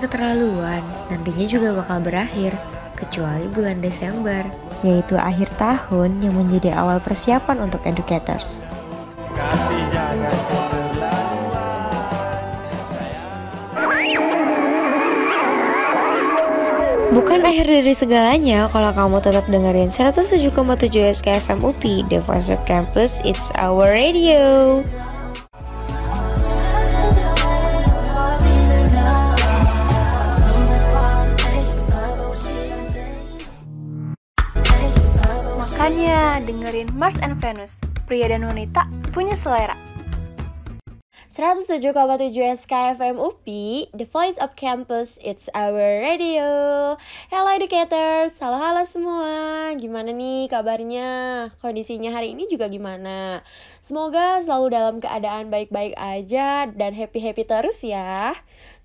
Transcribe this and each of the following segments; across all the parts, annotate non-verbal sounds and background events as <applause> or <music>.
keterlaluan, nantinya juga bakal berakhir, kecuali bulan Desember, yaitu akhir tahun yang menjadi awal persiapan untuk educators. Kasih jangan Bukan akhir dari segalanya kalau kamu tetap dengerin 107,7 SKFM UPI, The Voice of Campus, It's Our Radio. Mars and Venus, pria dan wanita punya selera. 107,7 SKFM UPI, The Voice of Campus, It's Our Radio. Hello educators, halo halo semua. Gimana nih kabarnya? Kondisinya hari ini juga gimana? Semoga selalu dalam keadaan baik-baik aja dan happy-happy terus ya.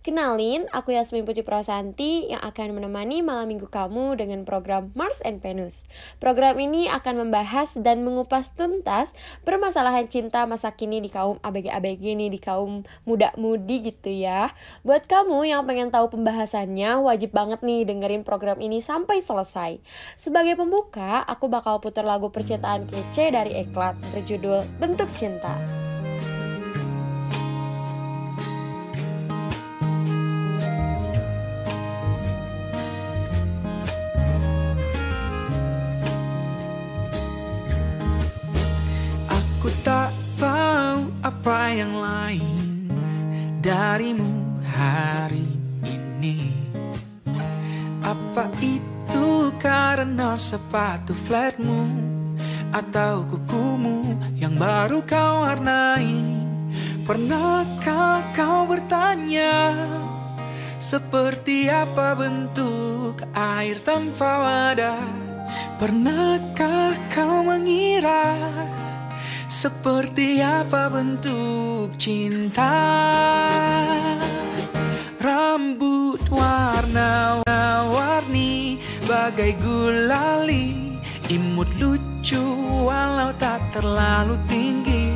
Kenalin, aku Yasmin Puji Prasanti yang akan menemani malam minggu kamu dengan program Mars and Venus. Program ini akan membahas dan mengupas tuntas permasalahan cinta masa kini di kaum ABG-ABG ini, di kaum muda-mudi gitu ya. Buat kamu yang pengen tahu pembahasannya, wajib banget nih dengerin program ini sampai selesai. Sebagai pembuka, aku bakal putar lagu percintaan kece dari Eklat berjudul Bentuk Cinta. Apa yang lain darimu hari ini? Apa itu karena sepatu flatmu Atau kukumu yang baru kau warnai? Pernahkah kau bertanya Seperti apa bentuk air tanpa wadah? Pernahkah kau mengira seperti apa bentuk cinta? Rambut warna-warni Bagai gulali Imut lucu walau tak terlalu tinggi.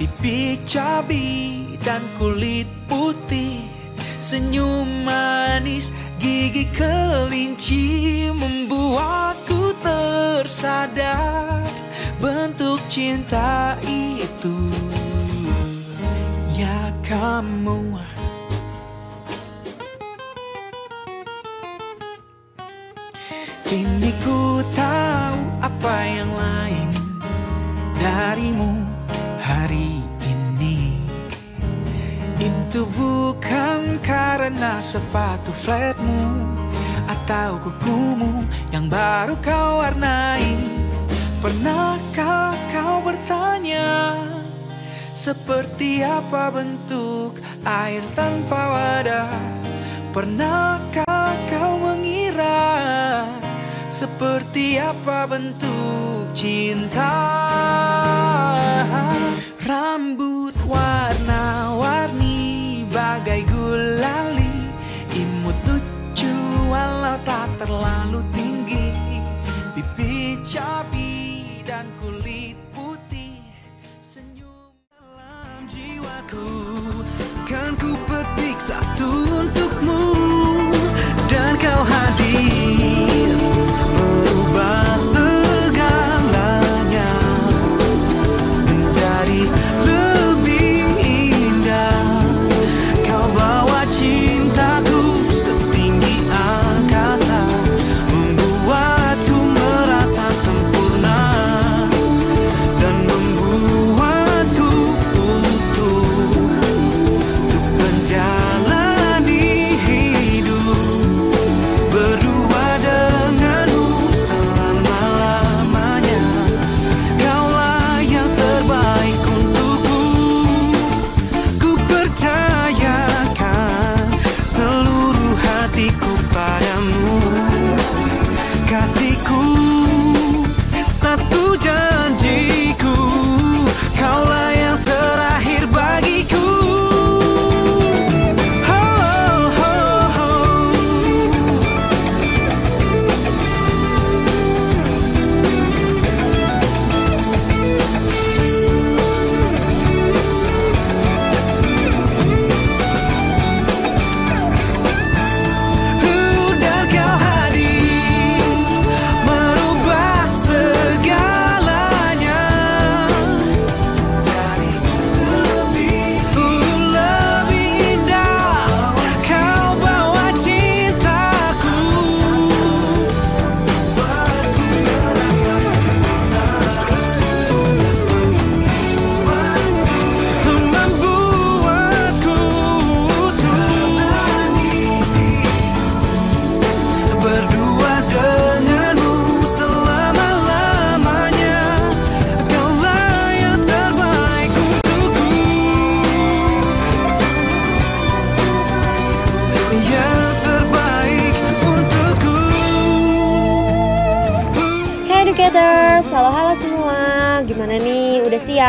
Pipi cabi dan kulit putih. Senyum manis gigi kelinci Membuatku tersadar bentuk cinta itu ya kamu. Kini ku tahu apa yang lain darimu hari ini. Itu bukan karena sepatu flatmu Atau kukumu yang baru kau warnai Pernahkah kau bertanya Seperti apa bentuk air tanpa wadah? Pernahkah kau mengira Seperti apa bentuk cinta? Rambut warna-warni bagai gulali Imut lucu walau tak terlalu tinggi. Pipi cabai jiwaku Chân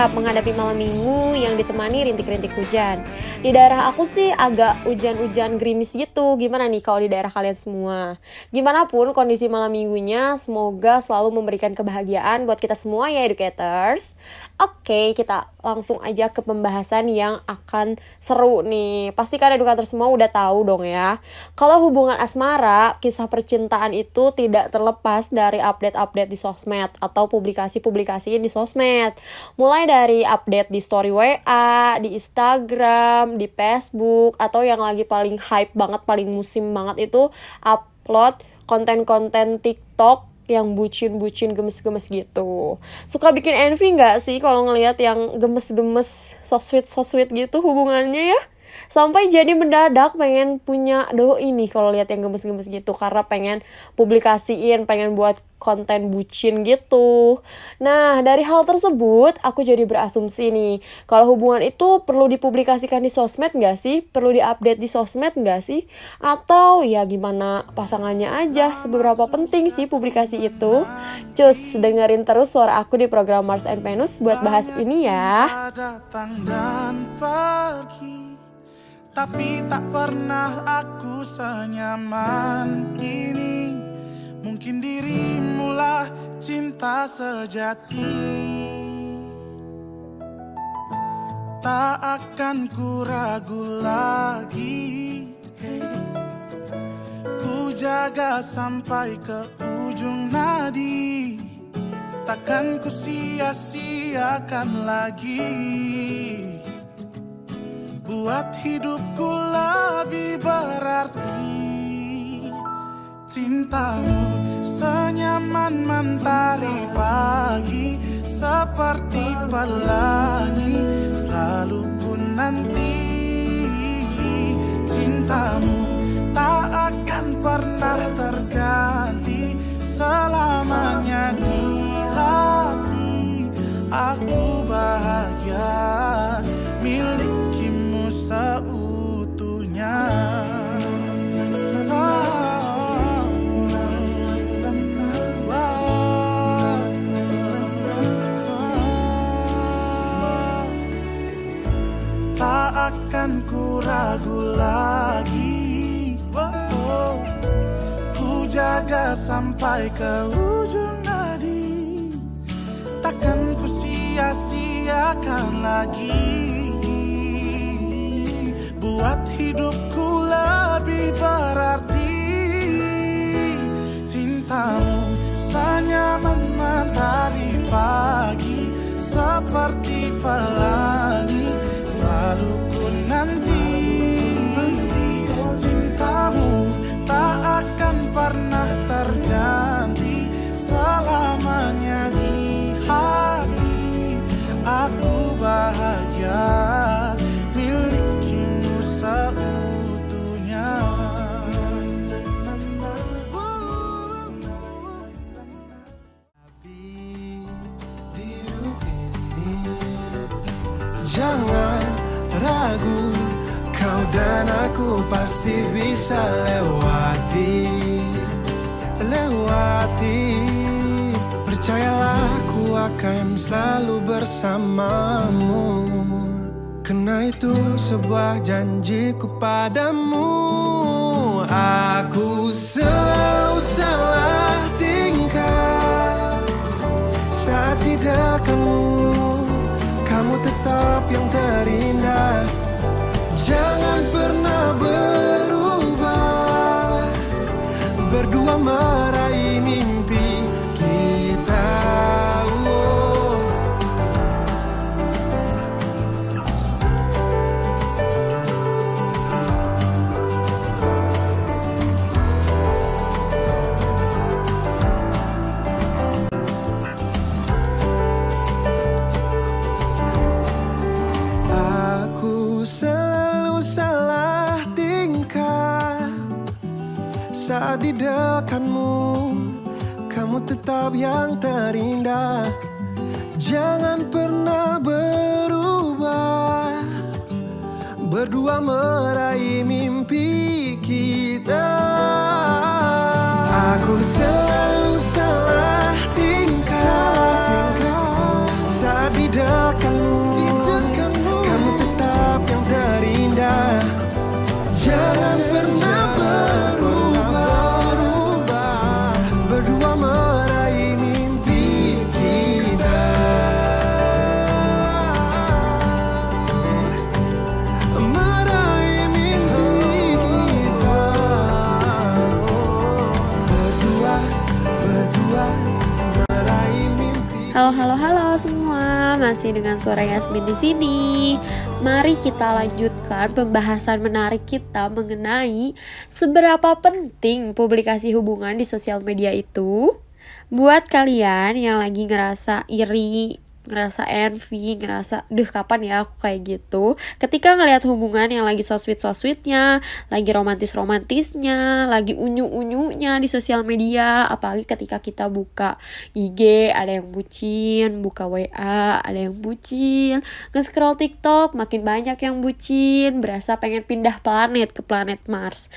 menghadapi malam minggu yang ditemani rintik-rintik hujan. Di daerah aku sih agak hujan-hujan gerimis gitu. Gimana nih kalau di daerah kalian semua? Gimana pun kondisi malam minggunya Semoga selalu memberikan kebahagiaan buat kita semua ya Educators. Oke, kita langsung aja ke pembahasan yang akan seru nih. Pasti kan educator semua udah tahu dong ya. Kalau hubungan asmara, kisah percintaan itu tidak terlepas dari update-update di sosmed atau publikasi-publikasi di sosmed. Mulai dari update di story WA, di Instagram, di Facebook, atau yang lagi paling hype banget, paling musim banget itu upload konten-konten TikTok yang bucin-bucin gemes-gemes gitu. Suka bikin envy nggak sih kalau ngelihat yang gemes-gemes so sweet so sweet gitu hubungannya ya? Sampai jadi mendadak pengen punya do ini kalau lihat yang gemes-gemes gitu karena pengen publikasiin pengen buat konten bucin gitu. Nah, dari hal tersebut, aku jadi berasumsi nih, kalau hubungan itu perlu dipublikasikan di sosmed nggak sih? Perlu diupdate di sosmed nggak sih? Atau ya gimana pasangannya aja, seberapa penting sih publikasi itu? Cus, dengerin terus suara aku di program Mars and Venus buat bahas ini ya. Datang dan Tapi tak pernah aku senyaman ini. Mungkin dirimulah cinta sejati. Tak akan ku ragu lagi. Ku jaga sampai ke ujung nadi. Takkan ku sia-siakan lagi Buat hidupku lebih berarti Cintamu senyaman mentari pagi Seperti pelangi selalu ku nanti. Cintamu tak akan pernah terganti Selamanya di hati. Aku bahagia milikimu ragu lagi. Oh, Ku jaga sampai ke ujung nadi. Takkan ku sia-siakan lagi. Buat hidupku lebih berarti. Cintamu senyaman mentari pagi Seperti pelangi selalu pernah terganti Selamanya di hati. Aku bahagia milikimu seutuhnya. Jangan ragu Kau dan aku pasti bisa lewati Lewati Percayalah ku akan selalu bersamamu. Karena itu sebuah janjiku padamu. Aku selalu salah tingkah. Saat tidak kamu Kamu tetap yang terindah. Jangan pernah berubah. Berdua meraih saat di dekatmu Kamu tetap yang terindah. Jangan pernah berubah. Berdua meraih mimpi kita. Aku selalu salah tingkah. Saat di dekatmu Halo halo semua, masih dengan suara Yasmin di sini. Mari kita lanjutkan pembahasan menarik kita mengenai seberapa penting publikasi hubungan di sosial media itu buat kalian yang lagi ngerasa iri, ngerasa envy, ngerasa duh kapan ya aku kayak gitu. Ketika ngelihat hubungan yang lagi so sweet so sweetnya, lagi romantis romantisnya, lagi unyu unyunya di sosial media, apalagi ketika kita buka IG ada yang bucin, buka WA ada yang bucin, nge-scroll TikTok makin banyak yang bucin, berasa pengen pindah planet ke planet Mars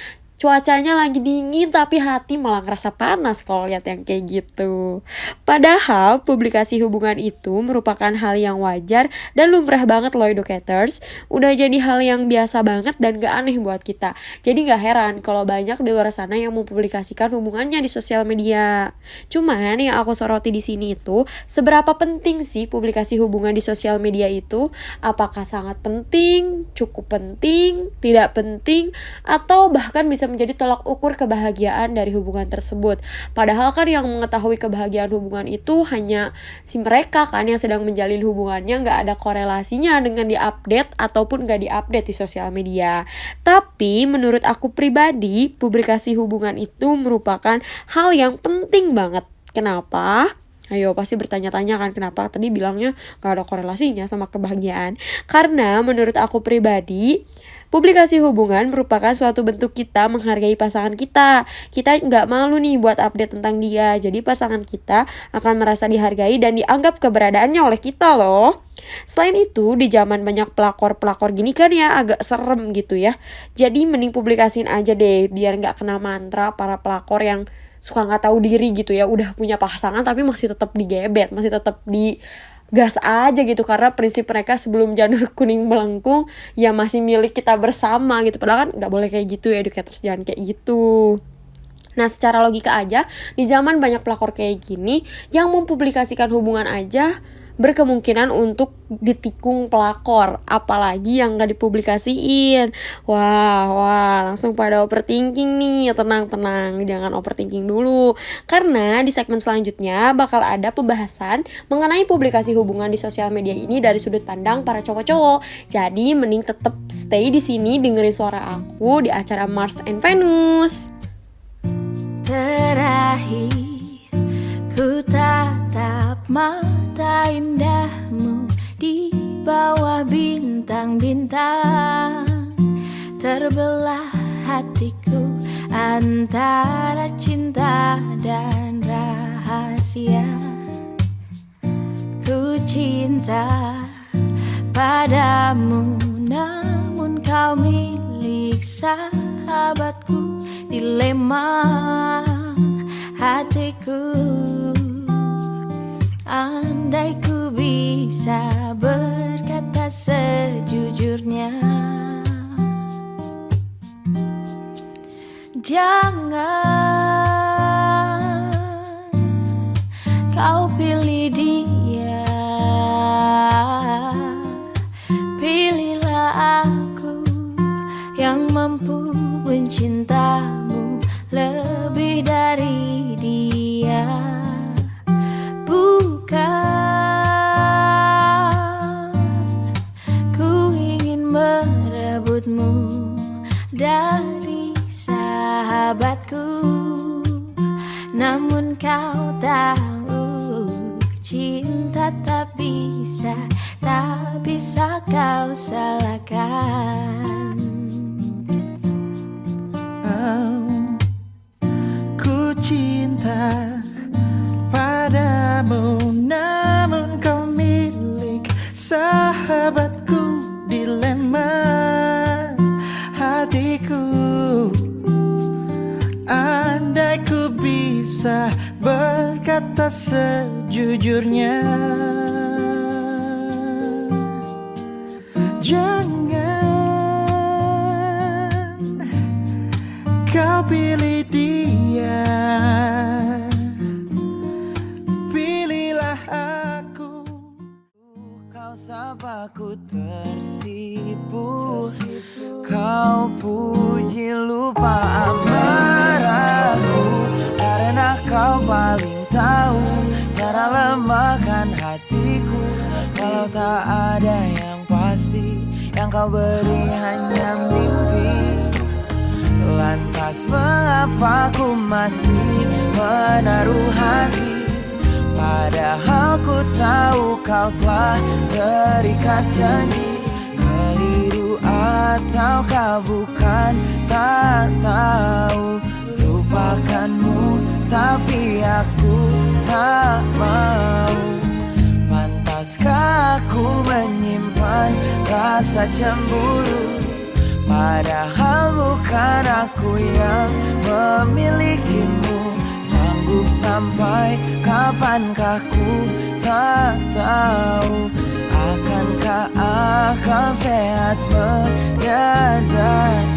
cuacanya lagi dingin tapi hati malah ngerasa panas kalau lihat yang kayak gitu. Padahal publikasi hubungan itu merupakan hal yang wajar dan lumrah banget loh educators. Udah jadi hal yang biasa banget dan gak aneh buat kita. Jadi gak heran kalau banyak di luar sana yang mempublikasikan hubungannya di sosial media. Cuman yang aku soroti di sini itu seberapa penting sih publikasi hubungan di sosial media itu? Apakah sangat penting, cukup penting, tidak penting, atau bahkan bisa bisa menjadi tolak ukur kebahagiaan dari hubungan tersebut. Padahal kan yang mengetahui kebahagiaan hubungan itu hanya si mereka kan yang sedang menjalin hubungannya nggak ada korelasinya dengan diupdate ataupun nggak diupdate di sosial media. Tapi menurut aku pribadi, publikasi hubungan itu merupakan hal yang penting banget. Kenapa? Ayo pasti bertanya-tanya kan kenapa tadi bilangnya gak ada korelasinya sama kebahagiaan Karena menurut aku pribadi Publikasi hubungan merupakan suatu bentuk kita menghargai pasangan kita. Kita nggak malu nih buat update tentang dia. Jadi pasangan kita akan merasa dihargai dan dianggap keberadaannya oleh kita loh. Selain itu, di zaman banyak pelakor-pelakor gini kan ya agak serem gitu ya. Jadi mending publikasin aja deh biar nggak kena mantra para pelakor yang suka nggak tahu diri gitu ya udah punya pasangan tapi masih tetap digebet masih tetap di gas aja gitu karena prinsip mereka sebelum janur <laughs> kuning melengkung ya masih milik kita bersama gitu. Padahal kan nggak boleh kayak gitu ya educators jangan kayak gitu. Nah, secara logika aja, di zaman banyak pelakor kayak gini, yang mempublikasikan hubungan aja berkemungkinan untuk ditikung pelakor apalagi yang gak dipublikasiin. Wah wah langsung pada overthinking nih. Tenang tenang jangan overthinking dulu. Karena di segmen selanjutnya bakal ada pembahasan mengenai publikasi hubungan di sosial media ini dari sudut pandang para cowok-cowok. Jadi mending tetap stay di sini dengerin suara aku di acara Mars and Venus. Terakhir ku tatap mata indahmu di bawah bintang-bintang. Terbelah hatiku antara cinta dan rahasia. Ku cinta padamu namun kau milik sahabatku Dilema hatiku. Andai ku bisa berkata sejujurnya. Jangan kau pilih dia. Pilihlah aku yang mampu mencintamu lebih dari dari sahabatku. Namun kau tahu cinta tak bisa Tak bisa kau salahkan. Oh, Ku cinta padamu Namun kau milik sahabatku bisa berkata sejujurnya. Jangan kau pilih dia. Pilihlah aku. Kau sabaku tersipu. Kau puji lupa amarahku tak ada yang pasti Yang kau beri hanya mimpi. Lantas mengapa ku masih menaruh hati? Padahal ku tahu kau telah terikat janji. Keliru atau kau bukan tak tahu. Lupakanmu tapi aku tak mau Pantaskah aku menyimpan rasa cemburu? Padahal bukan aku yang memilikimu. Sanggup sampai kapankah ku tak tahu. Akankah akal sehat menyadarkanku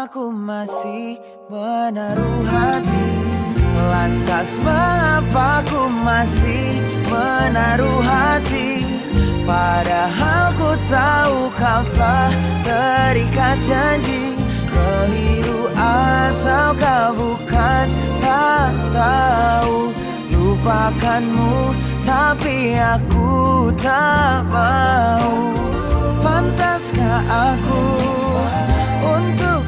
mengapa ku masih menaruh hati. Lantas mengapa ku masih menaruh hati? Padahal ku tahu kau telah terikat janji. Keliru atau kau bukan tak tahu. Lupakanmu tapi aku tak mau. Pantaskah aku untuk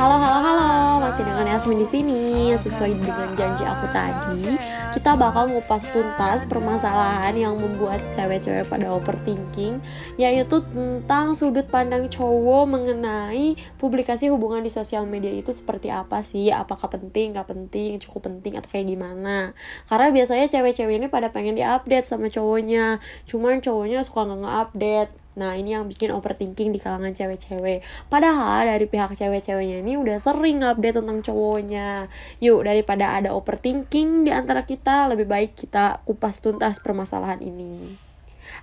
Halo halo halo, masih dengan Yasmin di sini. Sesuai dengan janji aku tadi, kita bakal ngupas tuntas permasalahan yang membuat cewek-cewek pada overthinking, yaitu tentang sudut pandang cowok mengenai publikasi hubungan di sosial media itu seperti apa sih? Apakah penting, nggak penting, cukup penting atau kayak gimana? Karena biasanya cewek-cewek ini pada pengen diupdate sama cowoknya, cuman cowoknya suka nggak nge-update. Nah ini yang bikin overthinking di kalangan cewek-cewek Padahal dari pihak cewek-ceweknya ini udah sering update tentang cowoknya Yuk daripada ada overthinking di antara kita Lebih baik kita kupas tuntas permasalahan ini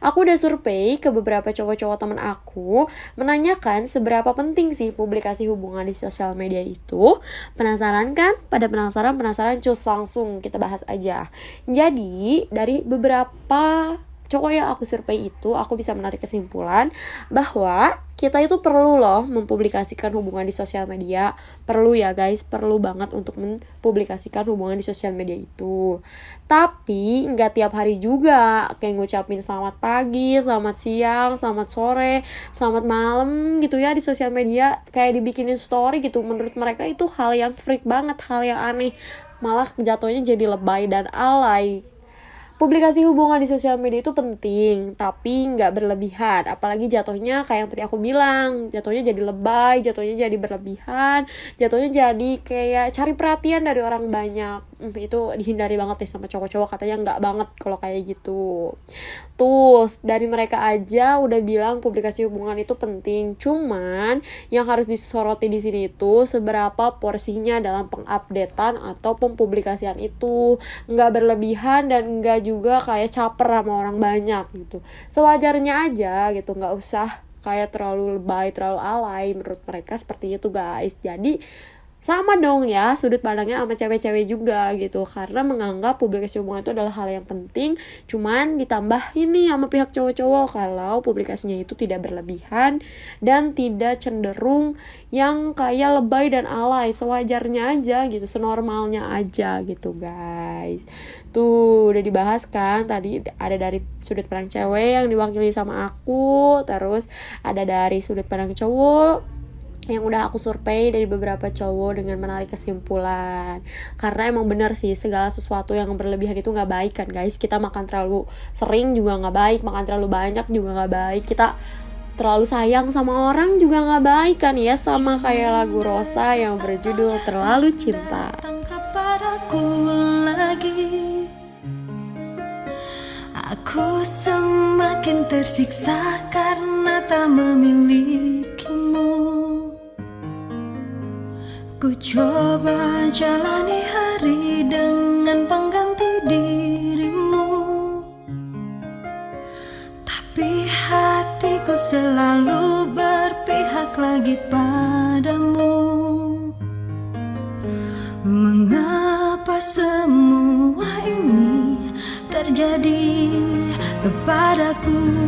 Aku udah survei ke beberapa cowok-cowok temen aku menanyakan seberapa penting sih publikasi hubungan di sosial media itu. Penasaran kan? Pada penasaran, penasaran cus langsung kita bahas aja. Jadi dari beberapa cowok yang aku survei itu aku bisa menarik kesimpulan bahwa kita itu perlu loh mempublikasikan hubungan di sosial media. Perlu ya guys. Perlu banget untuk mempublikasikan hubungan di sosial media itu. Tapi nggak tiap hari juga. Kayak ngucapin selamat pagi selamat siang selamat sore selamat malam gitu ya di sosial media. Kayak dibikinin story gitu. Menurut mereka itu hal yang freak banget hal yang aneh. Malah jatuhnya jadi lebay dan alay publikasi hubungan di sosial media itu penting tapi nggak berlebihan. Apalagi jatuhnya kayak yang tadi aku bilang jatuhnya jadi lebay jatuhnya jadi berlebihan jatuhnya jadi kayak cari perhatian dari orang banyak itu dihindari banget nih sama cowok-cowok katanya nggak banget kalau kayak gitu. Terus dari mereka aja udah bilang publikasi hubungan itu penting cuman yang harus disoroti di sini itu seberapa porsinya dalam pengupdatean atau pempublikasian itu. Nggak berlebihan dan nggak juga kayak caper sama orang banyak gitu. Sewajarnya aja gitu nggak usah kayak terlalu lebay terlalu alay menurut mereka seperti itu guys. Jadi sama dong ya sudut pandangnya sama cewek-cewek juga gitu. Karena menganggap publikasi hubungan itu adalah hal yang penting. Cuman ditambah ini sama pihak cowok-cowok. Kalau publikasinya itu tidak berlebihan dan tidak cenderung yang kayak lebay dan alay. Sewajarnya aja gitu senormalnya aja gitu guys. Tuh udah dibahas kan? Tadi ada dari sudut pandang cewek yang diwakili sama aku. Terus ada dari sudut pandang cowok yang udah aku survei dari beberapa cowok dengan menarik kesimpulan. Karena emang bener sih segala sesuatu yang berlebihan itu nggak baik kan guys. Kita makan terlalu sering juga nggak baik makan terlalu banyak juga nggak baik. Kita terlalu sayang sama orang juga nggak baik kan ya sama kayak lagu Rosa yang berjudul terlalu cinta. Aku semakin tersiksa karena tak memilikimu Ku coba jalani hari dengan pengganti dirimu. Tapi hatiku selalu berpihak lagi padamu. Mengapa semua ini terjadi kepadaku?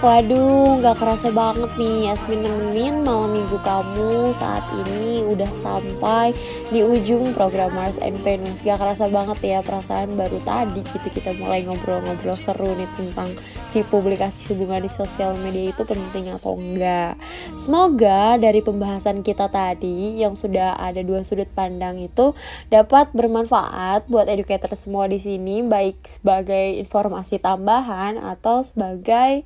Waduh, gak kerasa banget nih Yasmin nemenin malam minggu kamu saat ini udah sampai di ujung program Mars and Venus. Gak kerasa banget ya perasaan baru tadi gitu kita mulai ngobrol-ngobrol seru nih tentang si publikasi hubungan di sosial media itu penting atau enggak Semoga dari pembahasan kita tadi yang sudah ada dua sudut pandang itu dapat bermanfaat buat educator semua di sini baik sebagai informasi tambahan atau sebagai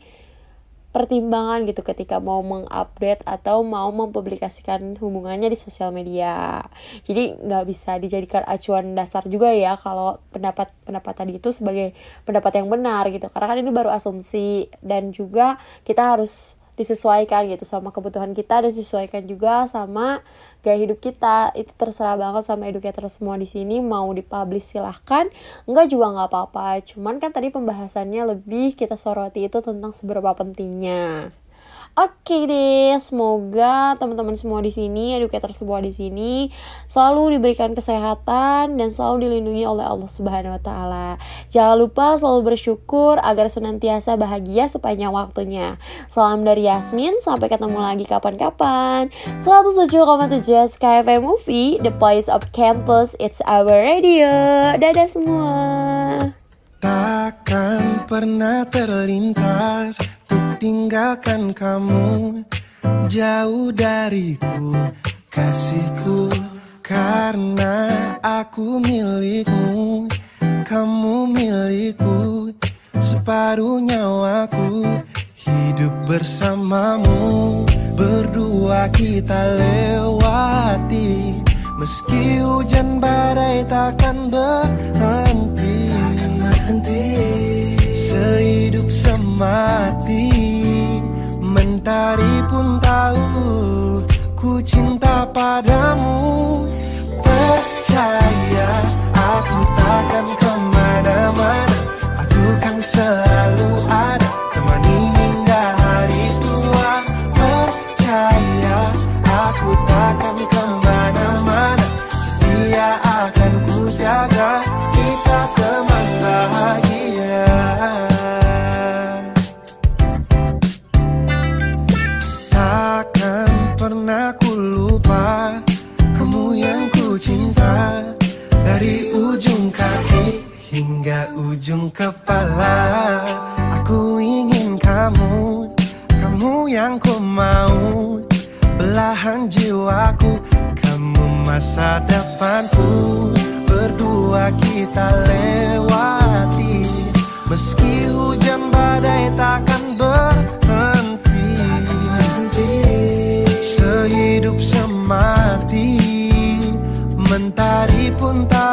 pertimbangan gitu ketika mau mengupdate atau mau mempublikasikan hubungannya di sosial media. Jadi nggak bisa dijadikan acuan dasar juga ya kalau pendapat pendapat tadi itu sebagai pendapat yang benar gitu. Karena kan ini baru asumsi dan juga kita harus disesuaikan gitu sama kebutuhan kita dan disesuaikan juga sama gaya hidup kita. Itu terserah banget sama educator semua di sini. Mau dipublish silahkan. Enggak juga nggak apa-apa. Cuman kan tadi pembahasannya lebih kita soroti itu tentang seberapa pentingnya Oke deh, semoga teman-teman semua di sini, educator semua di sini selalu diberikan kesehatan dan selalu dilindungi oleh Allah Subhanahu wa taala. Jangan lupa selalu bersyukur agar senantiasa bahagia sepanjang waktunya. Salam dari Yasmin, sampai ketemu lagi kapan-kapan. 107,7 SkyFM Movie, The Voice of Campus, It's Our Radio. Dadah semua. Takkan pernah terlintas tinggalkan kamu. Jauh dariku kasihku. Karena aku milikmu kamu milikku. Separuh nyawaku hidup bersamamu. Berdua kita lewati. Meski hujan badai takkan berhenti semati Mentari pun tahu Ku cinta padamu. Percaya Aku takkan ke mana-mana. Aku kan selalu ada Temani hingga hari tua. Percaya Aku takkan ke mana-mana ujung kepala. Aku ingin kamu Kamu yang ku mau. Belahan jiwaku Kamu masa depanku. Berdua kita lewati. Meski hujan badai takkan berhenti. Sehidup semati. Mentari pun tahu